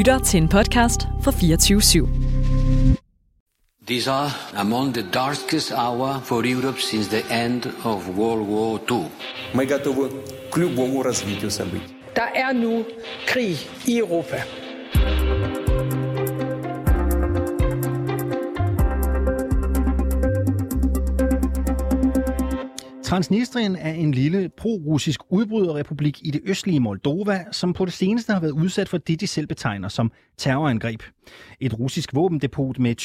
lytter til en podcast fra 24 /7. These are among the darkest hour for Europe since the end of World War II. Мы готовы к любому развитию событий. Der er nu krig i Europa. Transnistrien er en lille pro-russisk udbryderrepublik i det østlige Moldova, som på det seneste har været udsat for det, de selv betegner som terrorangreb. Et russisk våbendepot med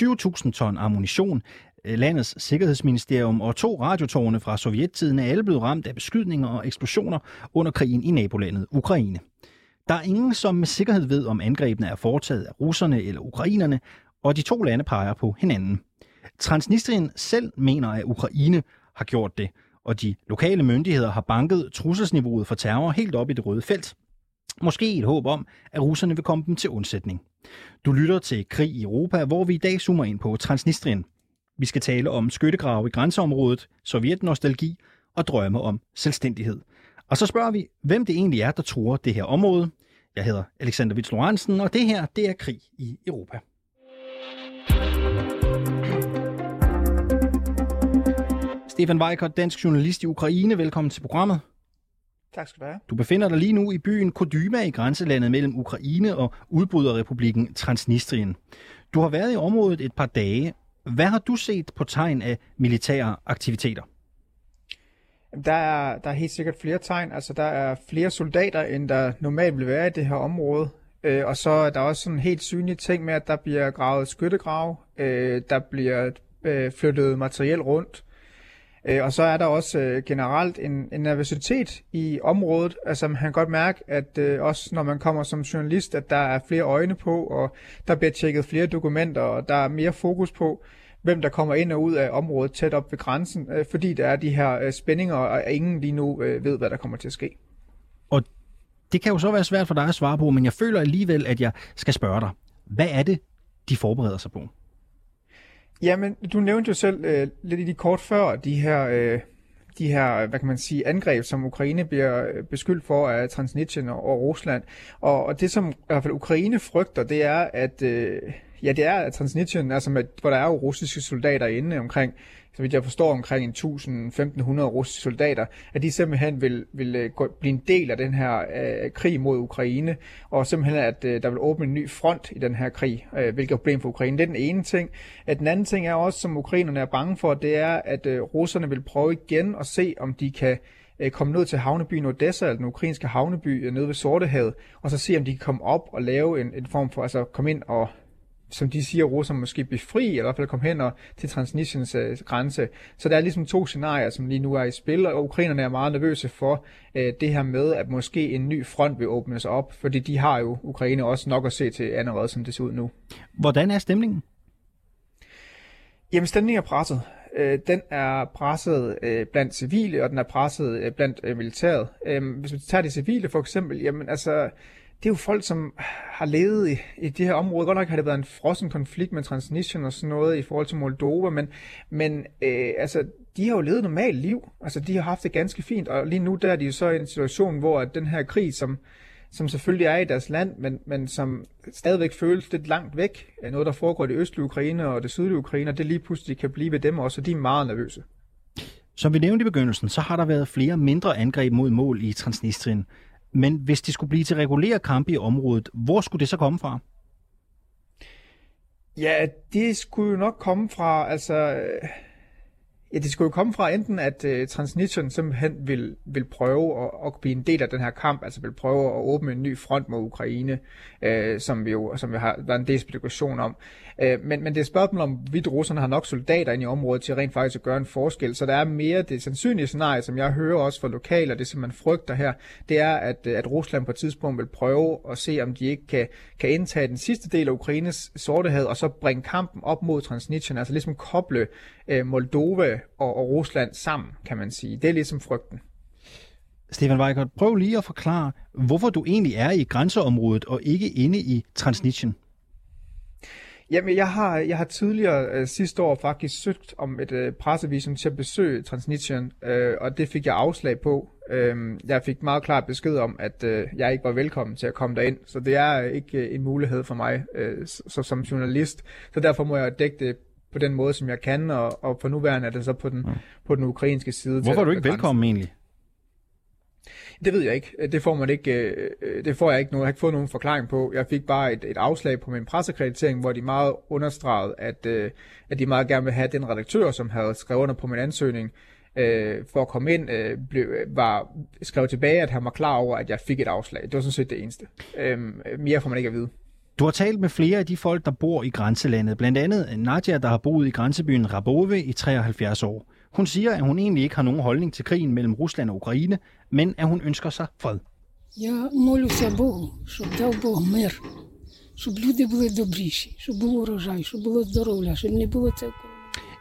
20.000 ton ammunition, øh, landets sikkerhedsministerium og to radiotårne fra sovjettiden er alle blevet ramt af beskydninger og eksplosioner under krigen i nabolandet Ukraine. Der er ingen, som med sikkerhed ved, om angrebene er foretaget af russerne eller ukrainerne, og de to lande peger på hinanden. Transnistrien selv mener, at Ukraine har gjort det, og de lokale myndigheder har banket trusselsniveauet for terror helt op i det røde felt. Måske et håb om, at russerne vil komme dem til undsætning. Du lytter til Krig i Europa, hvor vi i dag zoomer ind på Transnistrien. Vi skal tale om skyttegrave i grænseområdet, sovjetnostalgi og drømme om selvstændighed. Og så spørger vi, hvem det egentlig er, der tror det her område. Jeg hedder Alexander Vits Lorentzen, og det her, det er Krig i Europa. Stefan Weikert, dansk journalist i Ukraine. Velkommen til programmet. Tak skal du have. Du befinder dig lige nu i byen Kodyma i grænselandet mellem Ukraine og udbryderrepublikken Transnistrien. Du har været i området et par dage. Hvad har du set på tegn af militære aktiviteter? Der er, der er helt sikkert flere tegn. Altså, der er flere soldater, end der normalt vil være i det her område. Øh, og så er der også sådan helt synlige ting med, at der bliver gravet skyttegrav. Øh, der bliver øh, flyttet materiel rundt. Øh, og så er der også øh, generelt en, en nervøsitet i området. Altså man kan godt mærke, at øh, også når man kommer som journalist, at der er flere øjne på, og der bliver tjekket flere dokumenter, og der er mere fokus på, hvem der kommer ind og ud af området tæt op ved grænsen, øh, fordi der er de her øh, spændinger, og ingen lige nu øh, ved, hvad der kommer til at ske. Og det kan jo så være svært for dig at svare på, men jeg føler alligevel, at jeg skal spørge dig. Hvad er det, de forbereder sig på? Jamen, du nævnte jo selv øh, lidt i de kort før, de her, øh, de her, hvad kan man sige, angreb, som Ukraine bliver øh, beskyldt for af Transnistrien og, og Rusland. Og, og det, som i hvert fald Ukraine frygter, det er, at øh, ja, det er, Transnistrien, altså med, hvor der er jo russiske soldater inde omkring, så vidt jeg forstår, omkring 1.000-1.500 russiske soldater, at de simpelthen vil, vil øh, gå, blive en del af den her øh, krig mod Ukraine, og simpelthen, at øh, der vil åbne en ny front i den her krig, øh, hvilket er problem for Ukraine. Det er den ene ting. At den anden ting er også, som ukrainerne er bange for, det er, at øh, russerne vil prøve igen at se, om de kan øh, komme ned til havnebyen Odessa, eller den ukrainske havneby øh, nede ved Sortehavet, og så se, om de kan komme op og lave en, en form for, altså komme ind og som de siger, russerne måske befri, eller i hvert fald komme hen og til Transnistriens øh, grænse. Så der er ligesom to scenarier, som lige nu er i spil, og ukrainerne er meget nervøse for øh, det her med, at måske en ny front vil åbnes op, fordi de har jo Ukraine også nok at se til allerede, som det ser ud nu. Hvordan er stemningen? Jamen, stemningen er presset. Øh, den er presset øh, blandt civile, og den er presset øh, blandt øh, militæret. Øh, hvis vi tager de civile for eksempel, jamen altså, det er jo folk, som har levet i, i det her område. Godt nok har det været en frossen konflikt med Transnistrien og sådan noget i forhold til Moldova, men, men øh, altså, de har jo levet et normalt liv. Altså, de har haft det ganske fint, og lige nu der er de jo så i en situation, hvor at den her krig, som, som selvfølgelig er i deres land, men, men som stadigvæk føles lidt langt væk er noget, der foregår i det østlige Ukraine og det sydlige Ukraine, og det lige pludselig kan blive ved dem også, og de er meget nervøse. Som vi nævnte i begyndelsen, så har der været flere mindre angreb mod mål i Transnistrien. Men hvis det skulle blive til regulære kampe i området, hvor skulle det så komme fra? Ja, det skulle jo nok komme fra, altså, Ja, det skulle jo komme fra enten, at øh, Transnistrien simpelthen vil, vil prøve at, at blive en del af den her kamp, altså vil prøve at åbne en ny front mod Ukraine, øh, som vi jo som vi har været en del spekulation om. Øh, men, men det er et spørgsmål om, hvorvidt russerne har nok soldater ind i området til rent faktisk at gøre en forskel. Så der er mere det sandsynlige scenarie, som jeg hører også fra lokale, og det som man frygter her, det er, at, at Rusland på et tidspunkt vil prøve at se, om de ikke kan, kan indtage den sidste del af Ukraines sortehed, og så bringe kampen op mod Transnistrien, altså ligesom koble uh, Moldova og, og Rusland sammen, kan man sige. Det er ligesom frygten. Stefan Weikert, prøv lige at forklare, hvorfor du egentlig er i grænseområdet og ikke inde i Transnistrien. Jamen, jeg har, jeg har tidligere øh, sidste år faktisk søgt om et øh, pressevisum til at besøge Transnistrian, øh, og det fik jeg afslag på. Øh, jeg fik meget klart besked om, at øh, jeg ikke var velkommen til at komme derind, så det er ikke øh, en mulighed for mig øh, så, som journalist. Så derfor må jeg dække det på den måde, som jeg kan, og, og for nuværende er det så på den, ja. på den ukrainske side. Hvorfor er du ikke velkommen egentlig? Det ved jeg ikke. Det får man ikke. Øh, det får jeg ikke. Nu. Jeg har ikke fået nogen forklaring på. Jeg fik bare et, et afslag på min pressekreditering, hvor de meget understregede, at, øh, at de meget gerne vil have den redaktør, som havde skrevet under på min ansøgning, øh, for at komme ind, øh, blev, var skrevet tilbage, at han var klar over, at jeg fik et afslag. Det var sådan set det eneste. Øh, mere får man ikke at vide. Du har talt med flere af de folk, der bor i grænselandet. Blandt andet Nadia, der har boet i grænsebyen Rabove i 73 år. Hun siger, at hun egentlig ikke har nogen holdning til krigen mellem Rusland og Ukraine, men at hun ønsker sig fred. Я молюся Богу, щоб дав Бог мир, щоб люди були добріші, щоб був урожай, щоб було здоров'я, щоб не було цього.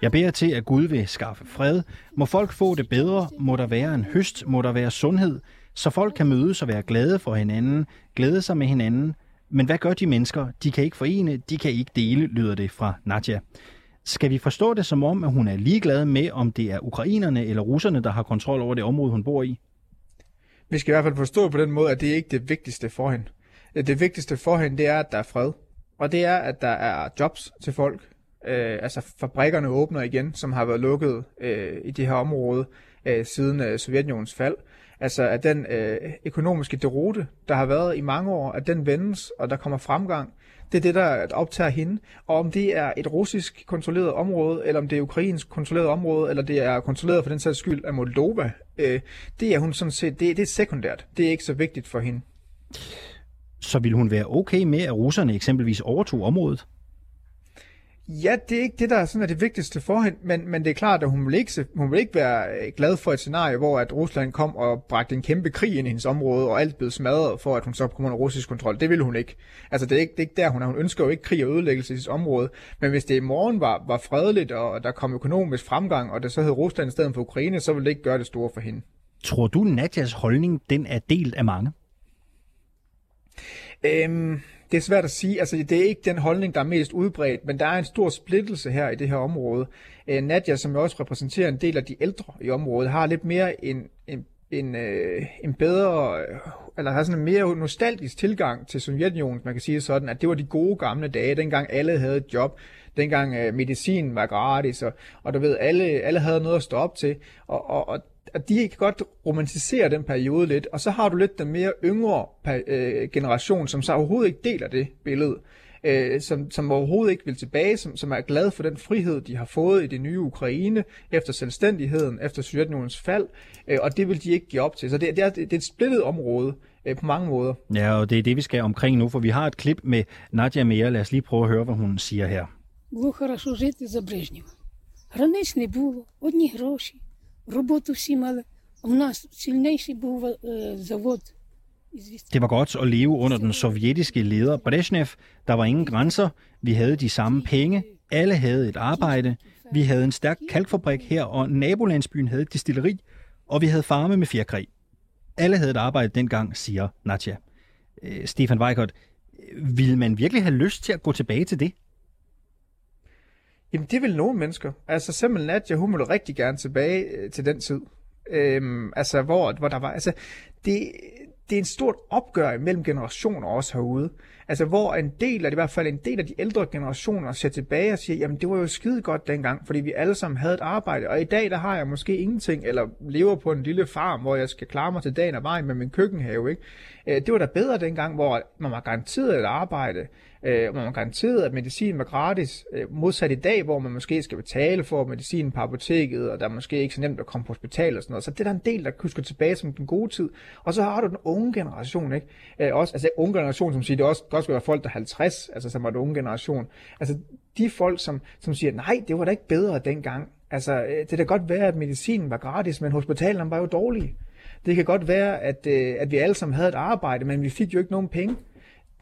Jeg beder til, at Gud vil skaffe fred. Må folk få det bedre? Må der være en høst? Må der være sundhed? Så folk kan mødes og være glade for hinanden, glæde sig med hinanden. men hvad gør de mennesker? De kan ikke forene, de kan ikke dele, lyder det fra Nadja. Skal vi forstå det som om, at hun er ligeglad med, om det er ukrainerne eller russerne, der har kontrol over det område, hun bor i? Vi skal i hvert fald forstå på den måde, at det ikke er det vigtigste for hende. Øh, det vigtigste for hende, det er, at der er fred. Og det er, at der er jobs til folk. Øh, altså fabrikkerne åbner igen, som har været lukket øh, i det her område øh, siden øh, Sovjetunionens fald. Altså at den øh, økonomiske derute, der har været i mange år, at den vendes, og der kommer fremgang. Det er det, der optager hende. Og om det er et russisk kontrolleret område, eller om det er ukrainsk kontrolleret område, eller det er kontrolleret for den sags skyld af Moldova, øh, det er hun sådan set, det, det er sekundært. Det er ikke så vigtigt for hende. Så vil hun være okay med, at russerne eksempelvis overtog området? Ja, det er ikke det, der er, sådan er det vigtigste for hende, men, men det er klart, at hun vil, ikke, hun vil ikke være øh, glad for et scenarie, hvor at Rusland kom og bragte en kæmpe krig ind i hendes område, og alt blev smadret for, at hun så kom under russisk kontrol. Det vil hun ikke. Altså, det er ikke, det er ikke der, hun er. Hun ønsker jo ikke krig og ødelæggelse i sit område. Men hvis det i morgen var, var fredeligt, og der kom økonomisk fremgang, og det så hed Rusland i stedet for Ukraine, så ville det ikke gøre det store for hende. Tror du, Nadjas holdning, den er delt af mange? Øhm, det er svært at sige. Altså, det er ikke den holdning, der er mest udbredt, men der er en stor splittelse her i det her område. Øh, Nadia, som også repræsenterer en del af de ældre i området, har lidt mere en, en, en, øh, en bedre, eller har sådan en mere nostalgisk tilgang til Sovjetunionen, man kan sige sådan, at det var de gode gamle dage, dengang alle havde et job, dengang øh, medicin var gratis, og, og du ved, alle, alle havde noget at stå op til, og, og, og at de kan godt romantisere den periode lidt, og så har du lidt den mere yngre øh, generation, som så overhovedet ikke deler det billede, øh, som, som overhovedet ikke vil tilbage, som, som er glad for den frihed, de har fået i det nye Ukraine, efter selvstændigheden, efter Sovjetunionens fald, øh, og det vil de ikke give op til. Så det, det, er, det er et splittet område øh, på mange måder. Ja, og det er det, vi skal omkring nu, for vi har et klip med Nadia Meyer. Lad os lige prøve at høre, hvad hun siger her. Було хорошо жити за Брежнєва. Границь не було, одні гроші, роботу всі мали. У нас сильніший був е, завод. Det var godt at leve under den sovjetiske leder Brezhnev. Der var ingen grænser. Vi havde de samme penge. Alle havde et arbejde. Vi havde en stærk kalkfabrik her, og nabolandsbyen havde et distilleri. Og vi havde farme med fjerkræ. Alle havde et arbejde dengang, siger Nadja. Øh, Stefan Weikert, vil man virkelig have lyst til at gå tilbage til det? Jamen, det vil nogle mennesker. Altså, simpelthen Nadja, hun ville rigtig gerne tilbage øh, til den tid. Øhm, altså, hvor, hvor der var... Altså, det, det er en stort opgør mellem generationer også herude. Altså, hvor en del eller i hvert fald en del af de ældre generationer ser tilbage og siger, jamen, det var jo skide godt dengang, fordi vi alle sammen havde et arbejde, og i dag, der har jeg måske ingenting, eller lever på en lille farm, hvor jeg skal klare mig til dagen og vejen med min køkkenhave, ikke? Øh, det var da bedre dengang, hvor man var garanteret et arbejde, øh, hvor man garanteret, at medicin var gratis, øh, modsat i dag, hvor man måske skal betale for medicin på apoteket, og der er måske ikke så nemt at komme på hospital og sådan noget. Så det er der en del, der husker tilbage som den gode tid. Og så har du den unge generation, ikke? Øh, også, altså unge generation, som siger, det også godt skal være folk, der er 50, altså som er den unge generation. Altså de folk, som, som siger, nej, det var da ikke bedre dengang. Altså, øh, det kan godt være, at medicinen var gratis, men hospitalerne var jo dårlige. Det kan godt være, at, øh, at vi alle sammen havde et arbejde, men vi fik jo ikke nogen penge.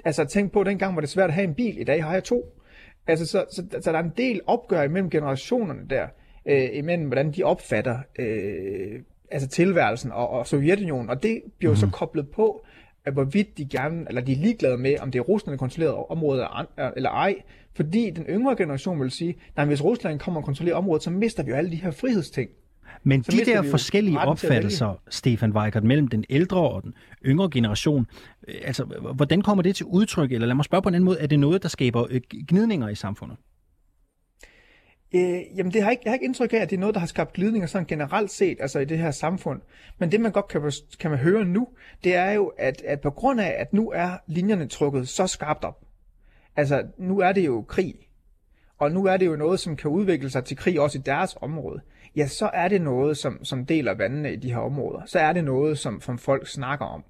Altså tænk på, at dengang var det svært at have en bil, i dag har jeg to. Altså, så, så, så der er en del opgør imellem generationerne der, øh, imellem hvordan de opfatter øh, altså tilværelsen og, og Sovjetunionen, og det bliver mm. så mhm. koblet på at hvorvidt de gerne, eller de er ligeglade med, om det er Rusland kontrolleret område eller ej, fordi den yngre generation vil sige, at hvis Rusland kommer og kontrollerer området, så mister vi jo alle de her frihedsting. Men så de der forskellige opfattelser, Stefan Weikert, mellem den ældre og den yngre generation, øh, altså, hvordan kommer det til udtryk? Eller lad mig spørge på en anden måde, er det noget, der skaber øh, gnidninger i samfundet? Øh, jamen, det har ikke, jeg har ikke indtryk af, at det er noget, der har skabt glidninger sådan generelt set, altså i det her samfund. Men det, man godt kan, kan man høre nu, det er jo, at, at på grund af, at nu er linjerne trukket så skarpt op, altså nu er det jo krig, og nu er det jo noget, som kan udvikle sig til krig også i deres område, ja, så er det noget, som, som deler vandene i de her områder. Så er det noget, som, som folk snakker om.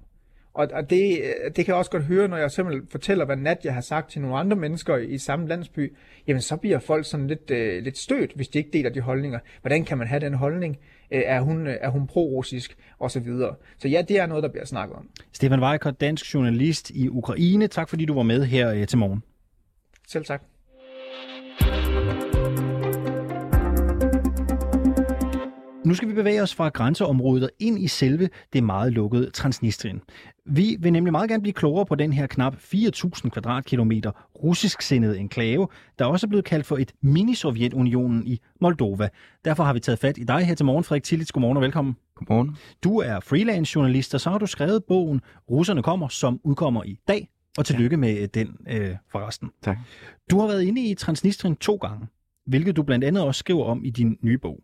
Og, og det, det kan jeg også godt høre, når jeg simpelthen fortæller, hvad Nat jeg har sagt til nogle andre mennesker i samme landsby. Jamen, så bliver folk sådan lidt, øh, lidt stødt, hvis de ikke deler de holdninger. Hvordan kan man have den holdning? Øh, er hun, er hun pro-russisk? Og så videre. Så ja, det er noget, der bliver snakket om. Stefan Weikert, dansk journalist i Ukraine. Tak fordi du var med her øh, til morgen. Selv tak. Nu skal vi bevæge os fra grænseområdet ind i selve det meget lukkede Transnistrien. Vi vil nemlig meget gerne blive klogere på den her knap 4.000 kvadratkilometer russisk sindede enklave, der også er blevet kaldt for et mini-Sovjetunionen i Moldova. Derfor har vi taget fat i dig her til morgen, Frederik Tillits. Godmorgen og velkommen. Godmorgen. Du er freelance journalist, og så har du skrevet bogen Russerne kommer, som udkommer i dag. Og tillykke ja. med den øh, forresten. Tak. Du har været inde i Transnistrien to gange, hvilket du blandt andet også skriver om i din nye bog.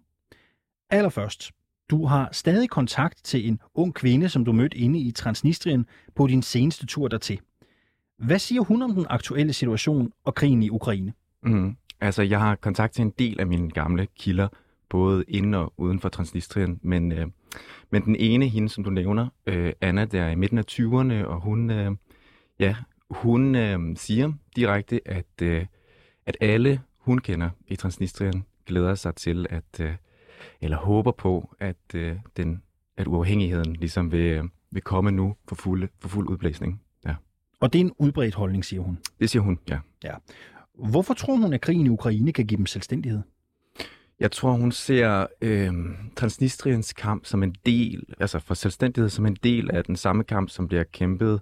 Allerførst, du har stadig kontakt til en ung kvinde, som du mødte inde i Transnistrien på din seneste tur dertil. Hvad siger hun om den aktuelle situation og krigen i Ukraine? Mm. Altså, jeg har kontakt til en del af mine gamle kilder, både inden og uden for Transnistrien, men, øh, men den ene, hende som du nævner, øh, Anna, der er i midten af 20'erne, og hun, øh, ja, hun øh, siger direkte, at, øh, at alle hun kender i Transnistrien glæder sig til, at, øh, eller håber på, at, øh, den, at uafhængigheden ligesom vil, øh, vil komme nu for fuld, for fuld udblæsning. Ja. Og det er en udbredt holdning, siger hun. Det siger hun, ja. ja. Hvorfor tror hun, at krigen i Ukraine kan give dem selvstændighed? Jeg tror, hun ser øh, Transnistriens kamp som en del, altså for selvstændighed som en del af den samme kamp, som bliver kæmpet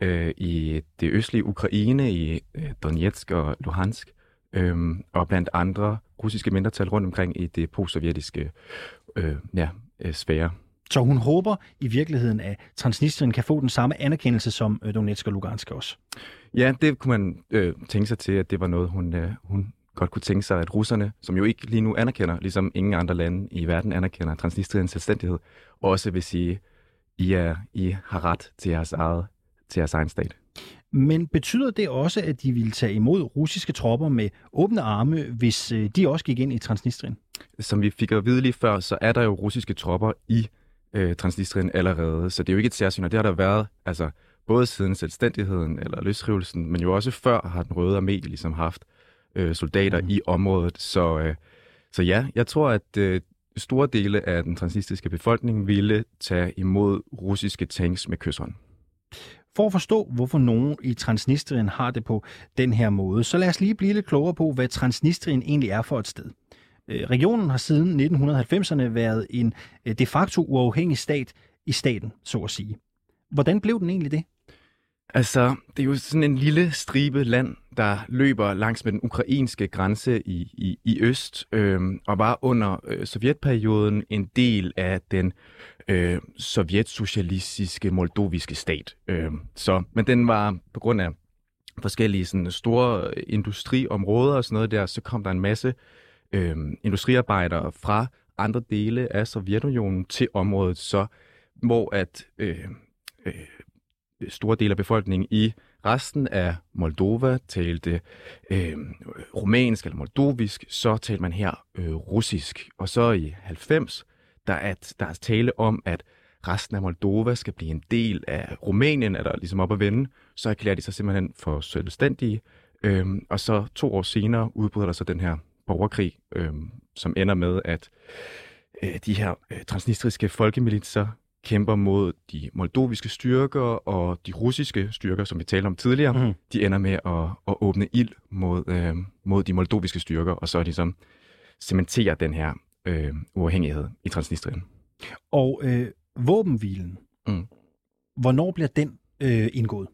øh, i det østlige Ukraine, i øh, Donetsk og Luhansk, øh, og blandt andre russiske mindretal rundt omkring i det postsovjetiske øh, ja, øh, sfære. Så hun håber i virkeligheden, at Transnistrien kan få den samme anerkendelse som øh, Donetsk og Lugansk også? Ja, det kunne man øh, tænke sig til, at det var noget, hun, øh, hun godt kunne tænke sig, at russerne, som jo ikke lige nu anerkender, ligesom ingen andre lande i verden anerkender Transnistriens selvstændighed, også vil sige, I, er, I har ret til jeres, eget, til jeres egen stat. Men betyder det også, at de ville tage imod russiske tropper med åbne arme, hvis øh, de også gik ind i Transnistrien? Som vi fik at vide lige før, så er der jo russiske tropper i øh, Transnistrien allerede, så det er jo ikke et særsyn, og det har der været altså, både siden selvstændigheden eller løsrivelsen, men jo også før har den røde armé ligesom haft øh, soldater mm. i området. Så, øh, så ja, jeg tror, at øh, store dele af den transnistriske befolkning ville tage imod russiske tanks med kysshånd. For at forstå, hvorfor nogen i Transnistrien har det på den her måde, så lad os lige blive lidt klogere på, hvad Transnistrien egentlig er for et sted. Øh, regionen har siden 1990'erne været en øh, de facto uafhængig stat i staten, så at sige. Hvordan blev den egentlig det? Altså, det er jo sådan en lille stribe land, der løber langs med den ukrainske grænse i, i, i øst, øh, og var under øh, sovjetperioden en del af den øh, sovjetsocialistiske moldoviske stat. Øh, så, men den var på grund af forskellige sådan, store industriområder og sådan noget der, så kom der en masse øh, industriarbejdere fra andre dele af Sovjetunionen til området, så hvor at øh, øh, Øh, store dele af befolkningen i resten af Moldova talte øh, romansk eller moldovisk, så talte man her øh, russisk. Og så i 90 der er, der er tale om, at resten af Moldova skal blive en del af Rumænien, er der ligesom op at vende, så erklærer de sig simpelthen for selvstændige. Øhm, og så to år senere udbryder der så den her borgerkrig, øhm, som ender med, at øh, de her øh, transnistriske folkemilitser kæmper mod de moldoviske styrker, og de russiske styrker, som vi talte om tidligere, mm. de ender med at, at åbne ild mod, øh, mod de moldoviske styrker, og så er de som cementerer den her øh, uafhængighed i Transnistrien. Og øh, våbenhvilen, mm. hvornår bliver den øh, indgået?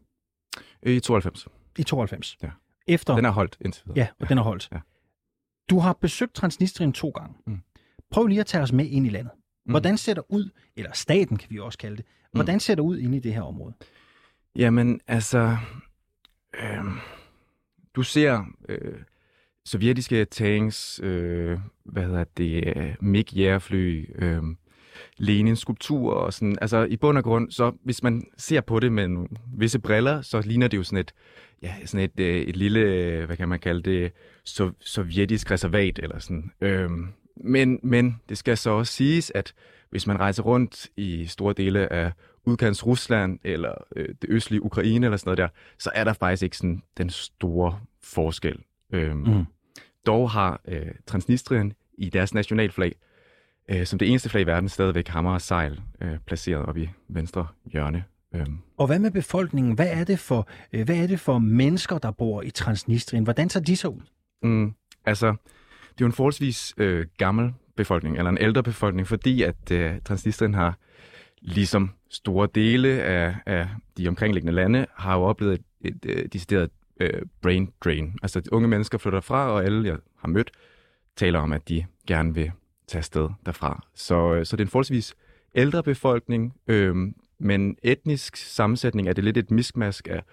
I 92. I 92? Ja. Efter, Den er holdt indtil videre. Ja, og den er holdt. Ja. Du har besøgt Transnistrien to gange. Mm. Prøv lige at tage os med ind i landet. Mm. Hvordan ser det ud, eller staten kan vi også kalde det, hvordan ser det ud inde i det her område? Jamen, altså... Øh, du ser øh, sovjetiske tanks, øh, hvad hedder det, øh, mig jægerfly, øh, Lenin-skulpturer og sådan. Altså, i bund og grund, så hvis man ser på det med nogle visse briller, så ligner det jo sådan et, ja, sådan et, øh, et lille, øh, hvad kan man kalde det, so- sovjetisk reservat eller sådan. Øh, men, men det skal så også siges, at hvis man rejser rundt i store dele af udkants Rusland eller øh, det østlige Ukraine eller sådan noget der, så er der faktisk ikke sådan den store forskel. Øhm, Mm. Dog har øh, Transnistrien i deres nationalflag, øh, som det eneste flag i verden, stadigvæk hammer og sejl øh, placeret op i venstre hjørne. Øhm, Og hvad med befolkningen? Hvad er det for, øh, hvad er det for mennesker, der bor i Transnistrien? Hvordan ser de så ud? Mm, altså, det er jo en forholdsvis øh, gammel befolkning, eller en ældre befolkning, fordi at øh, Transnistrien har, ligesom store dele af, af de omkringliggende lande, har jo oplevet et, et, et decideret øh, brain drain. Altså, unge mennesker flytter fra, og alle, jeg har mødt, taler om, at de gerne vil tage sted derfra. Så, øh, så det er en forholdsvis ældre befolkning, øh, men etnisk sammensætning er det lidt et miskmask af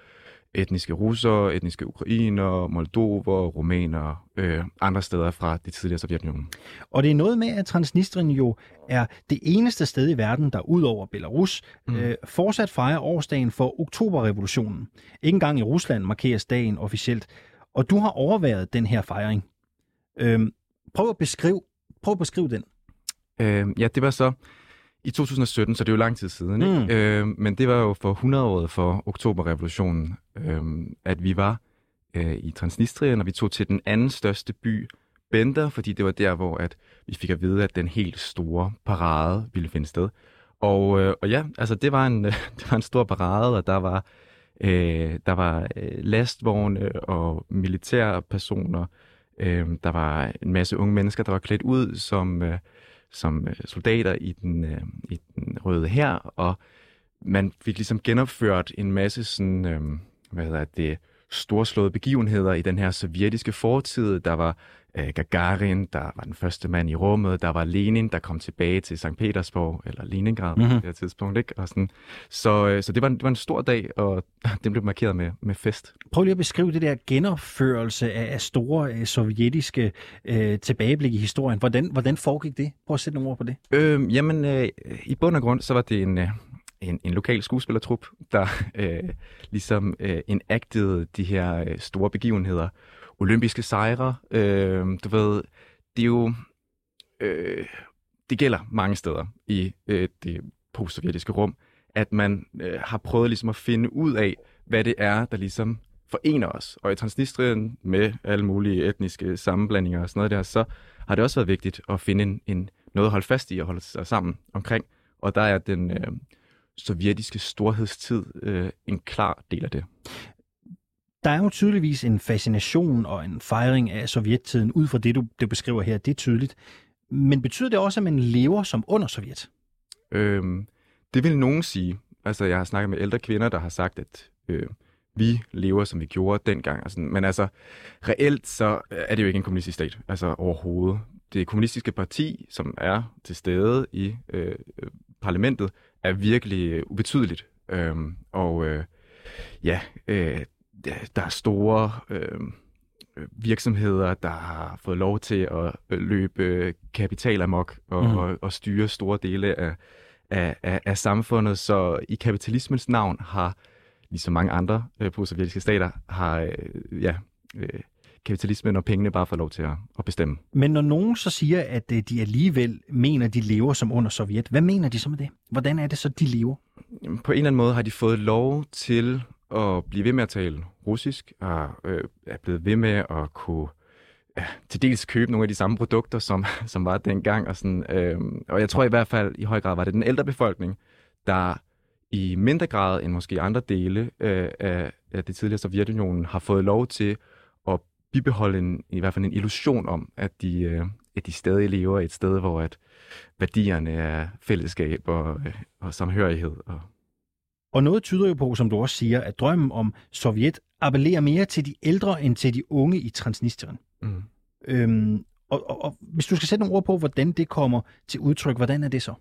etniske russere, etniske ukrainere, moldover, rumænere, øh, andre steder fra det tidligere Sovjetunionen. Og det er noget med, at Transnistrien jo er det eneste sted i verden, der ud over Belarus mm. øh, fortsat fejrer årsdagen for oktoberrevolutionen. Ikke engang i Rusland markeres dagen officielt. Og du har overværet den her fejring. Øhm, prøv, at beskrive, prøv at beskrive den. Øh, ja, det var så i 2017, så det er jo lang tid siden. Ikke? Mm. Øh, men det var jo for 100-året for oktoberrevolutionen, øh, at vi var øh, i Transnistrien, og vi tog til den anden største by, Bender, fordi det var der, hvor at vi fik at vide, at den helt store parade ville finde sted. Og, øh, og ja, altså det var, en, det var en stor parade, og der var, øh, der var øh, lastvogne og militære personer. Øh, der var en masse unge mennesker, der var klædt ud som, øh, som øh, soldater i den, øh, i den røde her, og man fik ligesom genopført en masse sådan, øh, hvad hedder det, storslåede begivenheder i den her sovjetiske fortid. Der var øh, Gagarin, der var den første mand i rummet, der var Lenin, der kom tilbage til St. Petersborg, eller Leningrad mm-hmm. på det her tidspunkt. Ikke? Og sådan. Så, øh, så det, var en, det var en stor dag, og den blev markeret med, med fest. Prøv lige at beskrive det der genopførelse af, af store øh, sovjetiske øh, tilbageblik i historien. Hvordan, hvordan foregik det? Prøv at sætte nogle ord på det. Øh, jamen, øh, i bund og grund, så var det en, øh, en, en lokal skuespillertrup, der øh, ligesom øh, enactede de her øh, store begivenheder. Olympiske sejre, øh, du ved, det er jo... Øh, det gælder mange steder i øh, det postsovjetiske rum, at man øh, har prøvet ligesom at finde ud af, hvad det er, der ligesom forener os. Og i Transnistrien med alle mulige etniske sammenblandinger og sådan noget der, så har det også været vigtigt at finde en, en noget at holde fast i og holde sig sammen omkring. Og der er den øh, sovjetiske storhedstid øh, en klar del af det. Der er jo tydeligvis en fascination og en fejring af sovjettiden, ud fra det, du, du beskriver her. Det er tydeligt. Men betyder det også, at man lever som under Sovjet? Øhm, det vil nogen sige. Altså, jeg har snakket med ældre kvinder, der har sagt, at øh, vi lever, som vi gjorde dengang. Sådan. Men altså, reelt så er det jo ikke en kommunistisk stat. Altså, overhovedet. Det kommunistiske parti, som er til stede i øh, parlamentet, er virkelig øh, ubetydeligt. Øhm, og øh, ja, øh, der er store øh, virksomheder, der har fået lov til at løbe kapital amok og, mm. og, og styre store dele af, af, af, af samfundet. Så i kapitalismens navn har, ligesom mange andre øh, postsovjetiske stater, har øh, ja, øh, kapitalismen og pengene bare fået lov til at, at bestemme. Men når nogen så siger, at øh, de alligevel mener, at de lever som under Sovjet, hvad mener de så med det? Hvordan er det så, de lever? På en eller anden måde har de fået lov til at blive ved med at tale russisk, og øh, er blevet ved med at kunne ja, til dels købe nogle af de samme produkter, som, som var dengang. Og, sådan, øh, og jeg tror i hvert fald i høj grad var det den ældre befolkning, der i mindre grad end måske andre dele øh, af, af det tidligere Sovjetunionen har fået lov til bibeholde en, i hvert fald en illusion om, at de, øh, at de stadig lever et sted, hvor at værdierne er fællesskab og, øh, og samhørighed og Og noget tyder jo på, som du også siger, at drømmen om Sovjet appellerer mere til de ældre end til de unge i Transnistrien. Mm. Øhm, og, og, og hvis du skal sætte nogle ord på, hvordan det kommer til udtryk, hvordan er det så?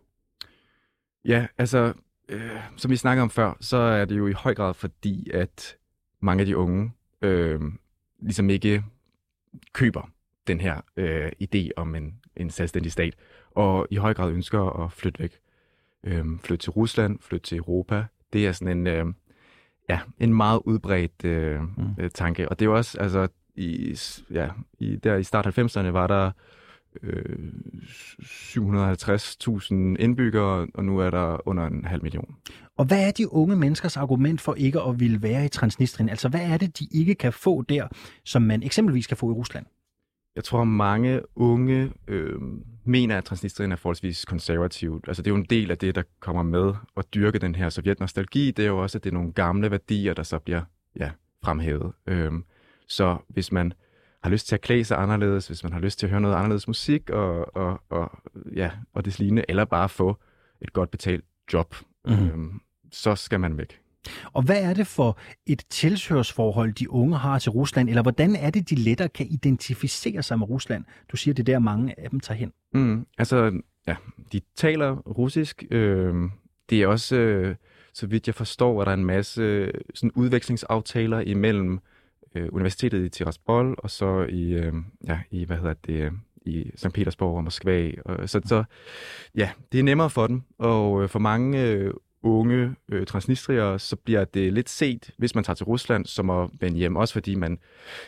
Ja, altså, øh, som vi snakkede om før, så er det jo i høj grad fordi, at mange af de unge øh, ligesom ikke køber den her øh, idé om en, en selvstændig stat, og i høj grad ønsker at flytte væk. Øh, flytte til Rusland, flytte til Europa. Det er sådan en, øh, ja, en meget udbredt øh, mm. øh, tanke. Og det er jo også, altså, i, ja, i, der i start 90'erne var der øh, 750.000 indbyggere, og nu er der under en halv million. Og hvad er de unge menneskers argument for ikke at ville være i Transnistrien? Altså, hvad er det, de ikke kan få der, som man eksempelvis kan få i Rusland? Jeg tror, mange unge øh, mener, at Transnistrien er forholdsvis konservativt. Altså, det er jo en del af det, der kommer med at dyrke den her sovjetnostalgi. Det er jo også, at det er nogle gamle værdier, der så bliver ja, fremhævet. Øh, så hvis man har lyst til at klæde sig anderledes, hvis man har lyst til at høre noget anderledes musik, og, og, og, ja, og det lignende, eller bare få et godt betalt job, mm-hmm. øhm, så skal man væk. Og hvad er det for et tilhørsforhold, de unge har til Rusland, eller hvordan er det, de lettere kan identificere sig med Rusland? Du siger, det er der mange af dem tager hen. Mm, altså, ja, de taler russisk. Øh, det er også, øh, så vidt jeg forstår, at der er en masse sådan udvekslingsaftaler imellem øh, Øh, universitetet i Tiraspol, og så i, øh, ja, i hvad hedder det, i St. Petersborg og Moskva. Og, øh, så, så ja, det er nemmere for dem, og øh, for mange øh, unge øh, transnistrier, så bliver det lidt set, hvis man tager til Rusland, som at vende hjem, også fordi man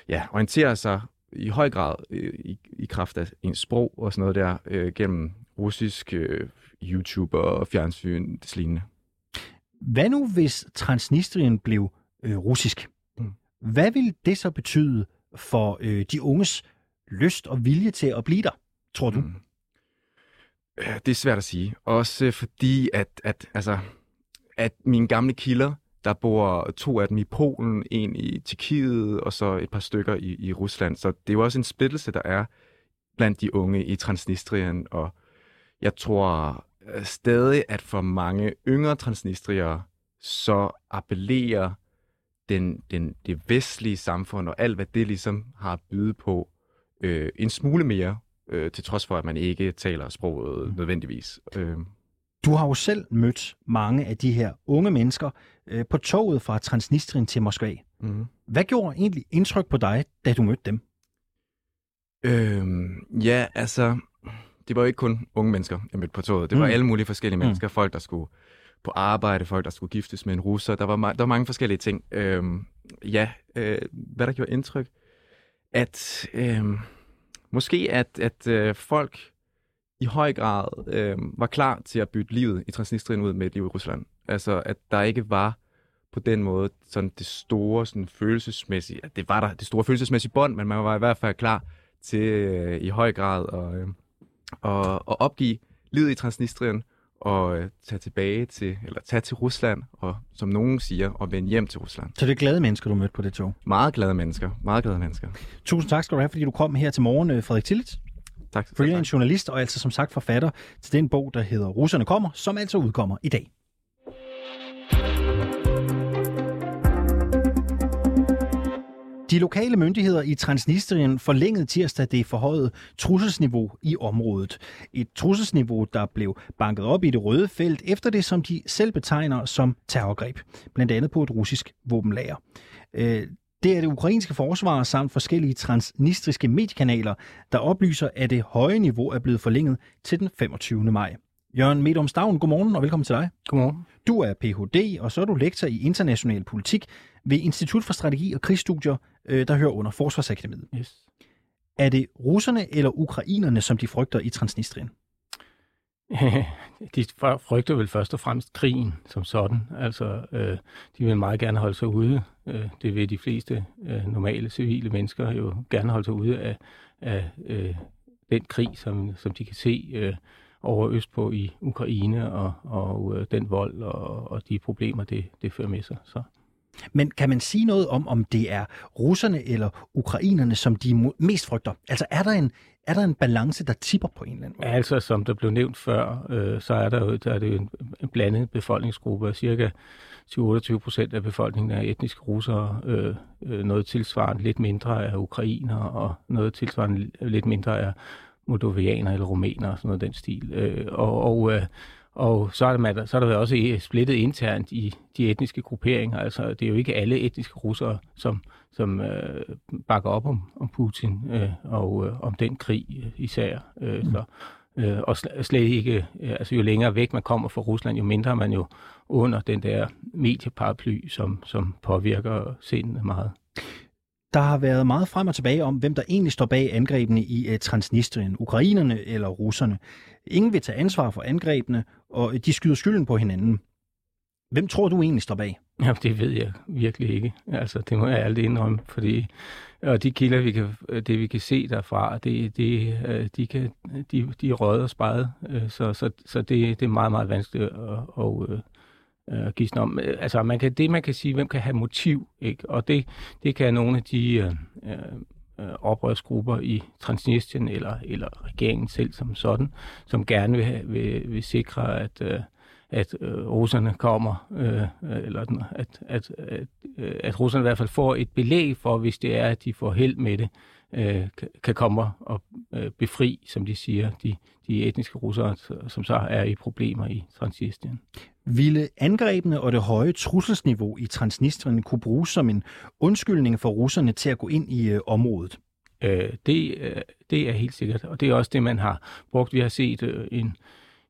ja, orienterer sig i høj grad øh, i, i kraft af ens sprog og sådan noget der, øh, gennem russisk øh, YouTube og fjernsyn, det lignende. Hvad nu, hvis Transnistrien blev øh, russisk? Hvad vil det så betyde for øh, de unges lyst og vilje til at blive der, tror du? Mm. Det er svært at sige. Også øh, fordi, at, at, altså, at mine gamle kilder, der bor to af dem i Polen, en i Tjekkiet og så et par stykker i, i Rusland. Så det er jo også en splittelse, der er blandt de unge i Transnistrien. Og jeg tror øh, stadig, at for mange yngre transnistrier, så appellerer den, den, det vestlige samfund og alt, hvad det ligesom har at byde på, øh, en smule mere, øh, til trods for, at man ikke taler sproget mm. nødvendigvis. Øh. Du har jo selv mødt mange af de her unge mennesker øh, på toget fra Transnistrien til Moskva. Mm. Hvad gjorde egentlig indtryk på dig, da du mødte dem? Øh, ja, altså, det var jo ikke kun unge mennesker, jeg mødte på toget. Det var mm. alle mulige forskellige mm. mennesker. Mm. Folk, der skulle på arbejde, folk, der skulle giftes med en russer. Der var, der var mange forskellige ting. Øhm, ja, øh, hvad der gjorde indtryk? At øh, måske at, at øh, folk i høj grad øh, var klar til at bytte livet i Transnistrien ud med et liv i Rusland. Altså, at der ikke var på den måde sådan det store sådan følelsesmæssige, at det var der det store følelsesmæssige bånd, men man var i hvert fald klar til øh, i høj grad at, øh, at, at opgive livet i Transnistrien og øh, tage tilbage til, eller tage til Rusland, og som nogen siger, og vende hjem til Rusland. Så det er glade mennesker, du mødte på det tog? Meget glade mennesker. Meget glade mennesker. Tusind tak skal du have, fordi du kom her til morgen, øh, Frederik Tillitz. Tak. Freelance journalist, og altså som sagt forfatter til den bog, der hedder Russerne kommer, som altså udkommer i dag. De lokale myndigheder i Transnistrien forlængede tirsdag det forhøjet trusselsniveau i området. Et trusselsniveau, der blev banket op i det røde felt efter det, som de selv betegner som terrorgreb, blandt andet på et russisk våbenlager. Øh, det er det ukrainske forsvar samt forskellige transnistriske mediekanaler, der oplyser, at det høje niveau er blevet forlænget til den 25. maj. Jørgen Medom Stavn, godmorgen og velkommen til dig. Godmorgen. Du er Ph.D., og så er du lektor i international politik ved Institut for Strategi og Krigsstudier, øh, der hører under Forsvarsakademiet. Yes. Er det russerne eller ukrainerne, som de frygter i Transnistrien? de frygter vel først og fremmest krigen som sådan. Altså, øh, de vil meget gerne holde sig ude. Øh, det vil de fleste øh, normale civile mennesker jo gerne holde sig ude af, af øh, den krig, som, som de kan se øh, over østpå i Ukraine og, og øh, den vold og, og de problemer, det, det fører med sig. Så. Men kan man sige noget om, om det er russerne eller ukrainerne, som de mest frygter? Altså er der en, er der en balance, der tipper på en eller anden måde? Altså, som der blev nævnt før, øh, så er der jo der er det jo en, en blandet befolkningsgruppe. Cirka 28 procent af befolkningen er etniske russere, øh, øh, noget tilsvarende lidt mindre er ukrainer, og noget tilsvarende lidt mindre er moldovianer eller rumæner, sådan noget den stil. Øh, og, og, øh, og så er, der, så er der også splittet internt i de etniske grupperinger. Altså, det er jo ikke alle etniske russere, som, som øh, bakker op om, om Putin øh, og øh, om den krig især. Øh, mm. så, øh, og slet ikke, øh, altså jo længere væk man kommer fra Rusland, jo mindre man jo under den der medieparaply, som, som påvirker sindet meget. Der har været meget frem og tilbage om, hvem der egentlig står bag angrebene i uh, Transnistrien, ukrainerne eller russerne. Ingen vil tage ansvar for angrebene, og de skyder skylden på hinanden. Hvem tror du egentlig står bag? Ja, det ved jeg virkelig ikke. Altså, det må jeg aldrig indrømme, fordi og de kilder, vi kan, det vi kan se derfra, det, det, øh, de, kan, de, de er røget og spejet, øh, så, så, så det, det er meget, meget vanskeligt at, at, øh, at, at gisne om. Altså, man kan, det man kan sige, hvem kan have motiv, ikke? og det, det kan nogle af de øh, øh, oprørsgrupper i Transnistrien eller, eller regeringen selv som sådan, som gerne vil, have, vil, vil sikre, at øh, at øh, russerne kommer, øh, eller at, at, at, øh, at russerne i hvert fald får et belæg for, hvis det er, at de får held med det, øh, kan komme og øh, befri, som de siger, de, de etniske russere, som så er i problemer i Transnistrien. Ville angrebene og det høje trusselsniveau i Transnistrien kunne bruges som en undskyldning for russerne til at gå ind i øh, området? Øh, det, øh, det er helt sikkert, og det er også det, man har brugt. Vi har set øh, en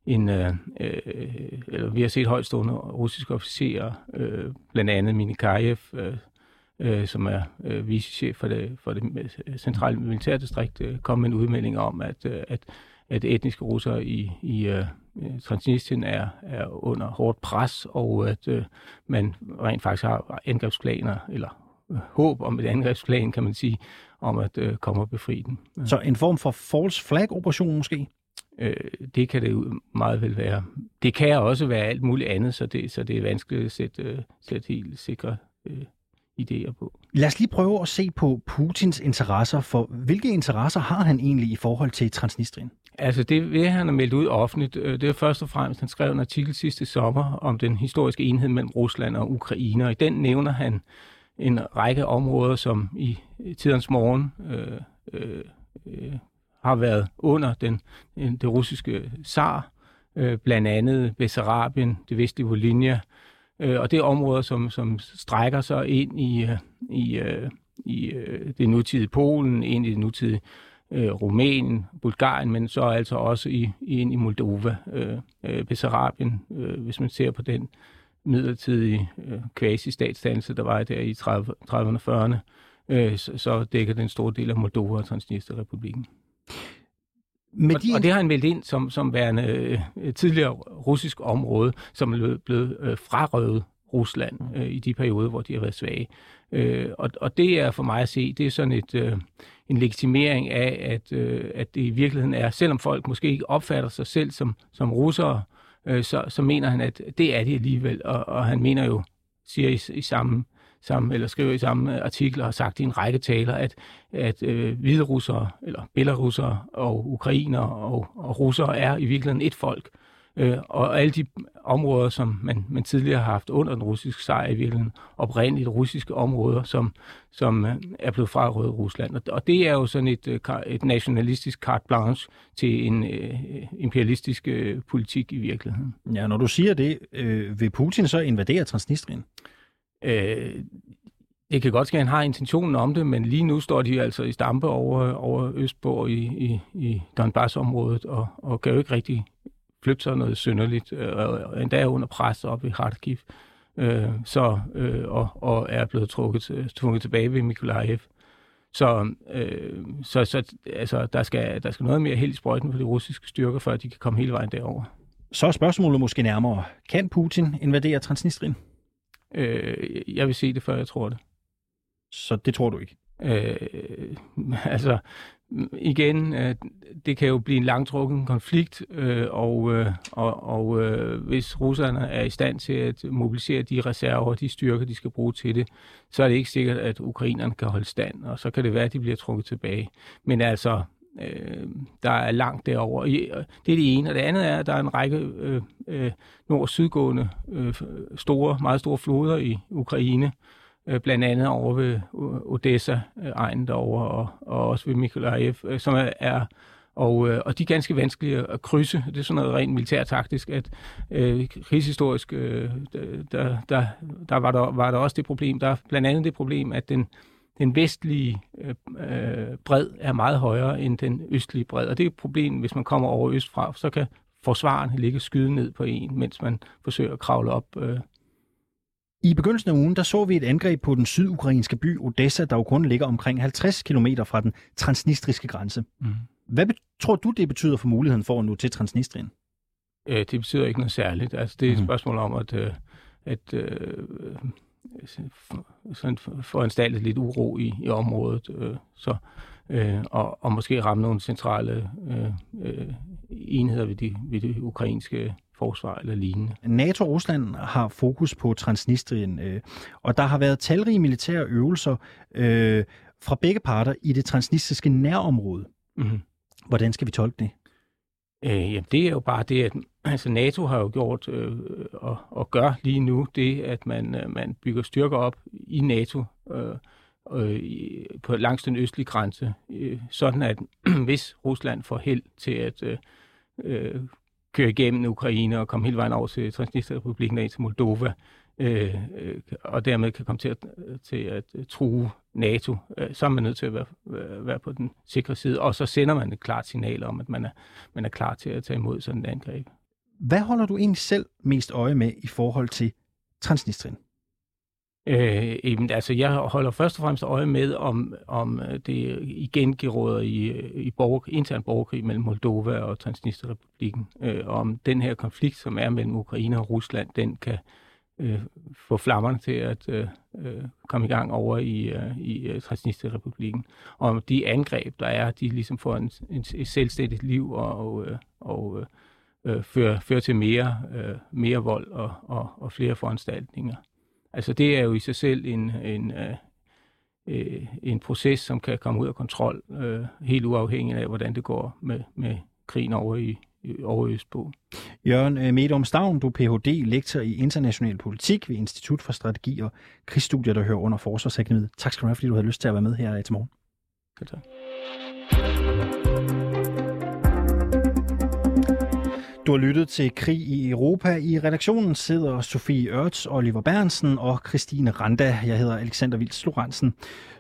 en, øh, øh, eller vi har set højstående russiske officerer, øh, blandt andet Minikajev, øh, øh, som er øh, vicechef for det, for det centrale militærdistrikt, øh, kom med en udmelding om, at, øh, at, at etniske russere i, i øh, Transnistrien er, er under hårdt pres, og at øh, man rent faktisk har angrebsplaner, eller øh, håb om et angrebsplan, kan man sige, om at øh, komme og befri dem. Så en form for false flag-operation måske? Øh, det kan det meget vel være. Det kan også være alt muligt andet, så det, så det er vanskeligt at sætte, øh, sætte helt sikre øh, idéer på. Lad os lige prøve at se på Putins interesser, for hvilke interesser har han egentlig i forhold til Transnistrien? Altså det vil han have meldt ud offentligt. Øh, det er først og fremmest, han skrev en artikel sidste sommer om den historiske enhed mellem Rusland og Ukraine, og i den nævner han en række områder, som i tidens morgen øh, øh, øh har været under den, det russiske zar, øh, blandt andet Bessarabien, det vestlige Volhynia, øh, og det er områder, som, som strækker sig ind i, øh, i, øh, i øh, det nutidige Polen, ind i det nutidige øh, Rumænien, Bulgarien, men så altså også i, ind i Moldova, øh, øh, Bessarabien, øh, hvis man ser på den midlertidige øh, quasi-statsdannelse, der var der i 30, 30'erne og 40'erne, øh, så, så dækker den store del af Moldova og Transnistria-republiken. Med og, de... og det har han meldt ind som, som værende øh, tidligere russisk område, som er blevet øh, frarøvet Rusland øh, i de perioder, hvor de har været svage. Øh, og, og det er for mig at se, det er sådan et, øh, en legitimering af, at, øh, at det i virkeligheden er, selvom folk måske ikke opfatter sig selv som, som russere, øh, så, så mener han, at det er de alligevel. Og, og han mener jo, siger i, i samme samme, eller skriver i samme øh, artikel og har sagt i en række taler, at, at øh, hvide russere, eller belarusere og ukrainer og, og russere er i virkeligheden et folk. Øh, og alle de områder, som man, man tidligere har haft under den russiske sejr, i virkeligheden oprindeligt russiske områder, som, som øh, er blevet frarøvet Rusland. Og, og det er jo sådan et, øh, et nationalistisk carte blanche til en øh, imperialistisk øh, politik i virkeligheden. Ja, når du siger det, øh, vil Putin så invadere Transnistrien? Øh, det kan godt ske, at han har intentionen om det, men lige nu står de altså i stampe over, over Østborg i, i, i Donbass-området, og, og kan jo ikke rigtig flytte sig noget synderligt, øh, og endda under pres op i Kharkiv, øh, så, øh, og, og er blevet trukket, øh, tvunget tilbage ved Mikolajev. Så, øh, så, så altså, der, skal, der skal noget mere helt i sprøjten for de russiske styrker, før de kan komme hele vejen derover. Så er spørgsmålet måske nærmere. Kan Putin invadere Transnistrien? Øh, jeg vil se det, før jeg tror det. Så det tror du ikke? Øh, altså, igen, øh, det kan jo blive en langtrukken konflikt, øh, og, øh, og, og øh, hvis russerne er i stand til at mobilisere de reserver, de styrker, de skal bruge til det, så er det ikke sikkert, at ukrainerne kan holde stand, og så kan det være, at de bliver trukket tilbage. Men altså, øh, der er langt derover. Øh, det er det ene. Og det andet er, at der er en række øh, øh, nord-sydgående øh, store, meget store floder i Ukraine, øh, blandt andet over ved øh, Odessa-egnen derovre, og, og også ved Mykolaiv, øh, som er, er og, øh, og de er ganske vanskelige at krydse. Det er sådan noget rent militærtaktisk, at øh, krigshistorisk, øh, der, der, der, var der var der også det problem. Der er blandt andet det problem, at den, den vestlige øh, øh, bred er meget højere end den østlige bred. Og det er et problem, hvis man kommer over østfra, så kan forsvarerne ligge skyde ned på en, mens man forsøger at kravle op. Øh. I begyndelsen af ugen, der så vi et angreb på den sydukrainske by Odessa, der jo kun ligger omkring 50 km fra den transnistriske grænse. Mm. Hvad tror du, det betyder for muligheden for at nå til Transnistrien? Øh, det betyder ikke noget særligt. Altså, det er et mm. spørgsmål om, at, øh, at øh, sådan foranstaltet lidt uro i, i området, øh, så, øh, og, og måske ramme nogle centrale øh, øh, enheder ved de, ved det ukrainske forsvar eller lignende. NATO og Rusland har fokus på Transnistrien, øh, og der har været talrige militære øvelser øh, fra begge parter i det transnistriske nærområde. Mm-hmm. Hvordan skal vi tolke det? Øh, jamen, det er jo bare det, at altså NATO har jo gjort øh, og, og gør lige nu det, at man, øh, man bygger styrker op i NATO øh, øh, på langs den østlige grænse, øh, sådan at hvis Rusland får held til at øh, øh, køre igennem Ukraine og komme hele vejen over til Transnistrien-republiken og ind til Moldova, øh, øh, og dermed kan komme til at, til at true NATO, øh, så er man nødt til at være, være på den sikre side, og så sender man et klart signal om, at man er, man er klar til at tage imod sådan et angreb. Hvad holder du egentlig selv mest øje med i forhold til Transnistrien? Øh, jamen, altså, jeg holder først og fremmest øje med, om, om det igen geråder i, i borger, intern borgerkrig mellem Moldova og Transnistrien-republiken. Øh, om den her konflikt, som er mellem Ukraine og Rusland, den kan øh, Øh, få flammerne til at øh, øh, komme i gang over i, øh, i øh, Transnistrien-republiken. Og de angreb, der er, de ligesom får en, en, et selvstændigt liv og, øh, og øh, fører, fører til mere, øh, mere vold og, og, og flere foranstaltninger. Altså det er jo i sig selv en, en, øh, øh, en proces, som kan komme ud af kontrol, øh, helt uafhængigt af, hvordan det går med, med krigen over i, over Østpå. Jørgen øh, Medom Stavn, du er Ph.D. lektor i international politik ved Institut for Strategi og Krigsstudier, der hører under Forsvarsakademiet. Tak skal du have, fordi du havde lyst til at være med her til morgen. Ja, tak. Du har lyttet til Krig i Europa. I redaktionen sidder Sofie Ørts, Oliver Bernsen og Christine Randa. Jeg hedder Alexander Vils Lorentzen.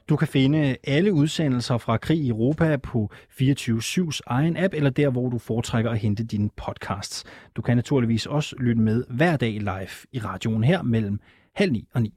Du kan finde alle udsendelser fra Krig i Europa på 24-7's egen app, eller der, hvor du foretrækker at hente dine podcasts. Du kan naturligvis også lytte med hver dag live i radioen her mellem halv ni og ni.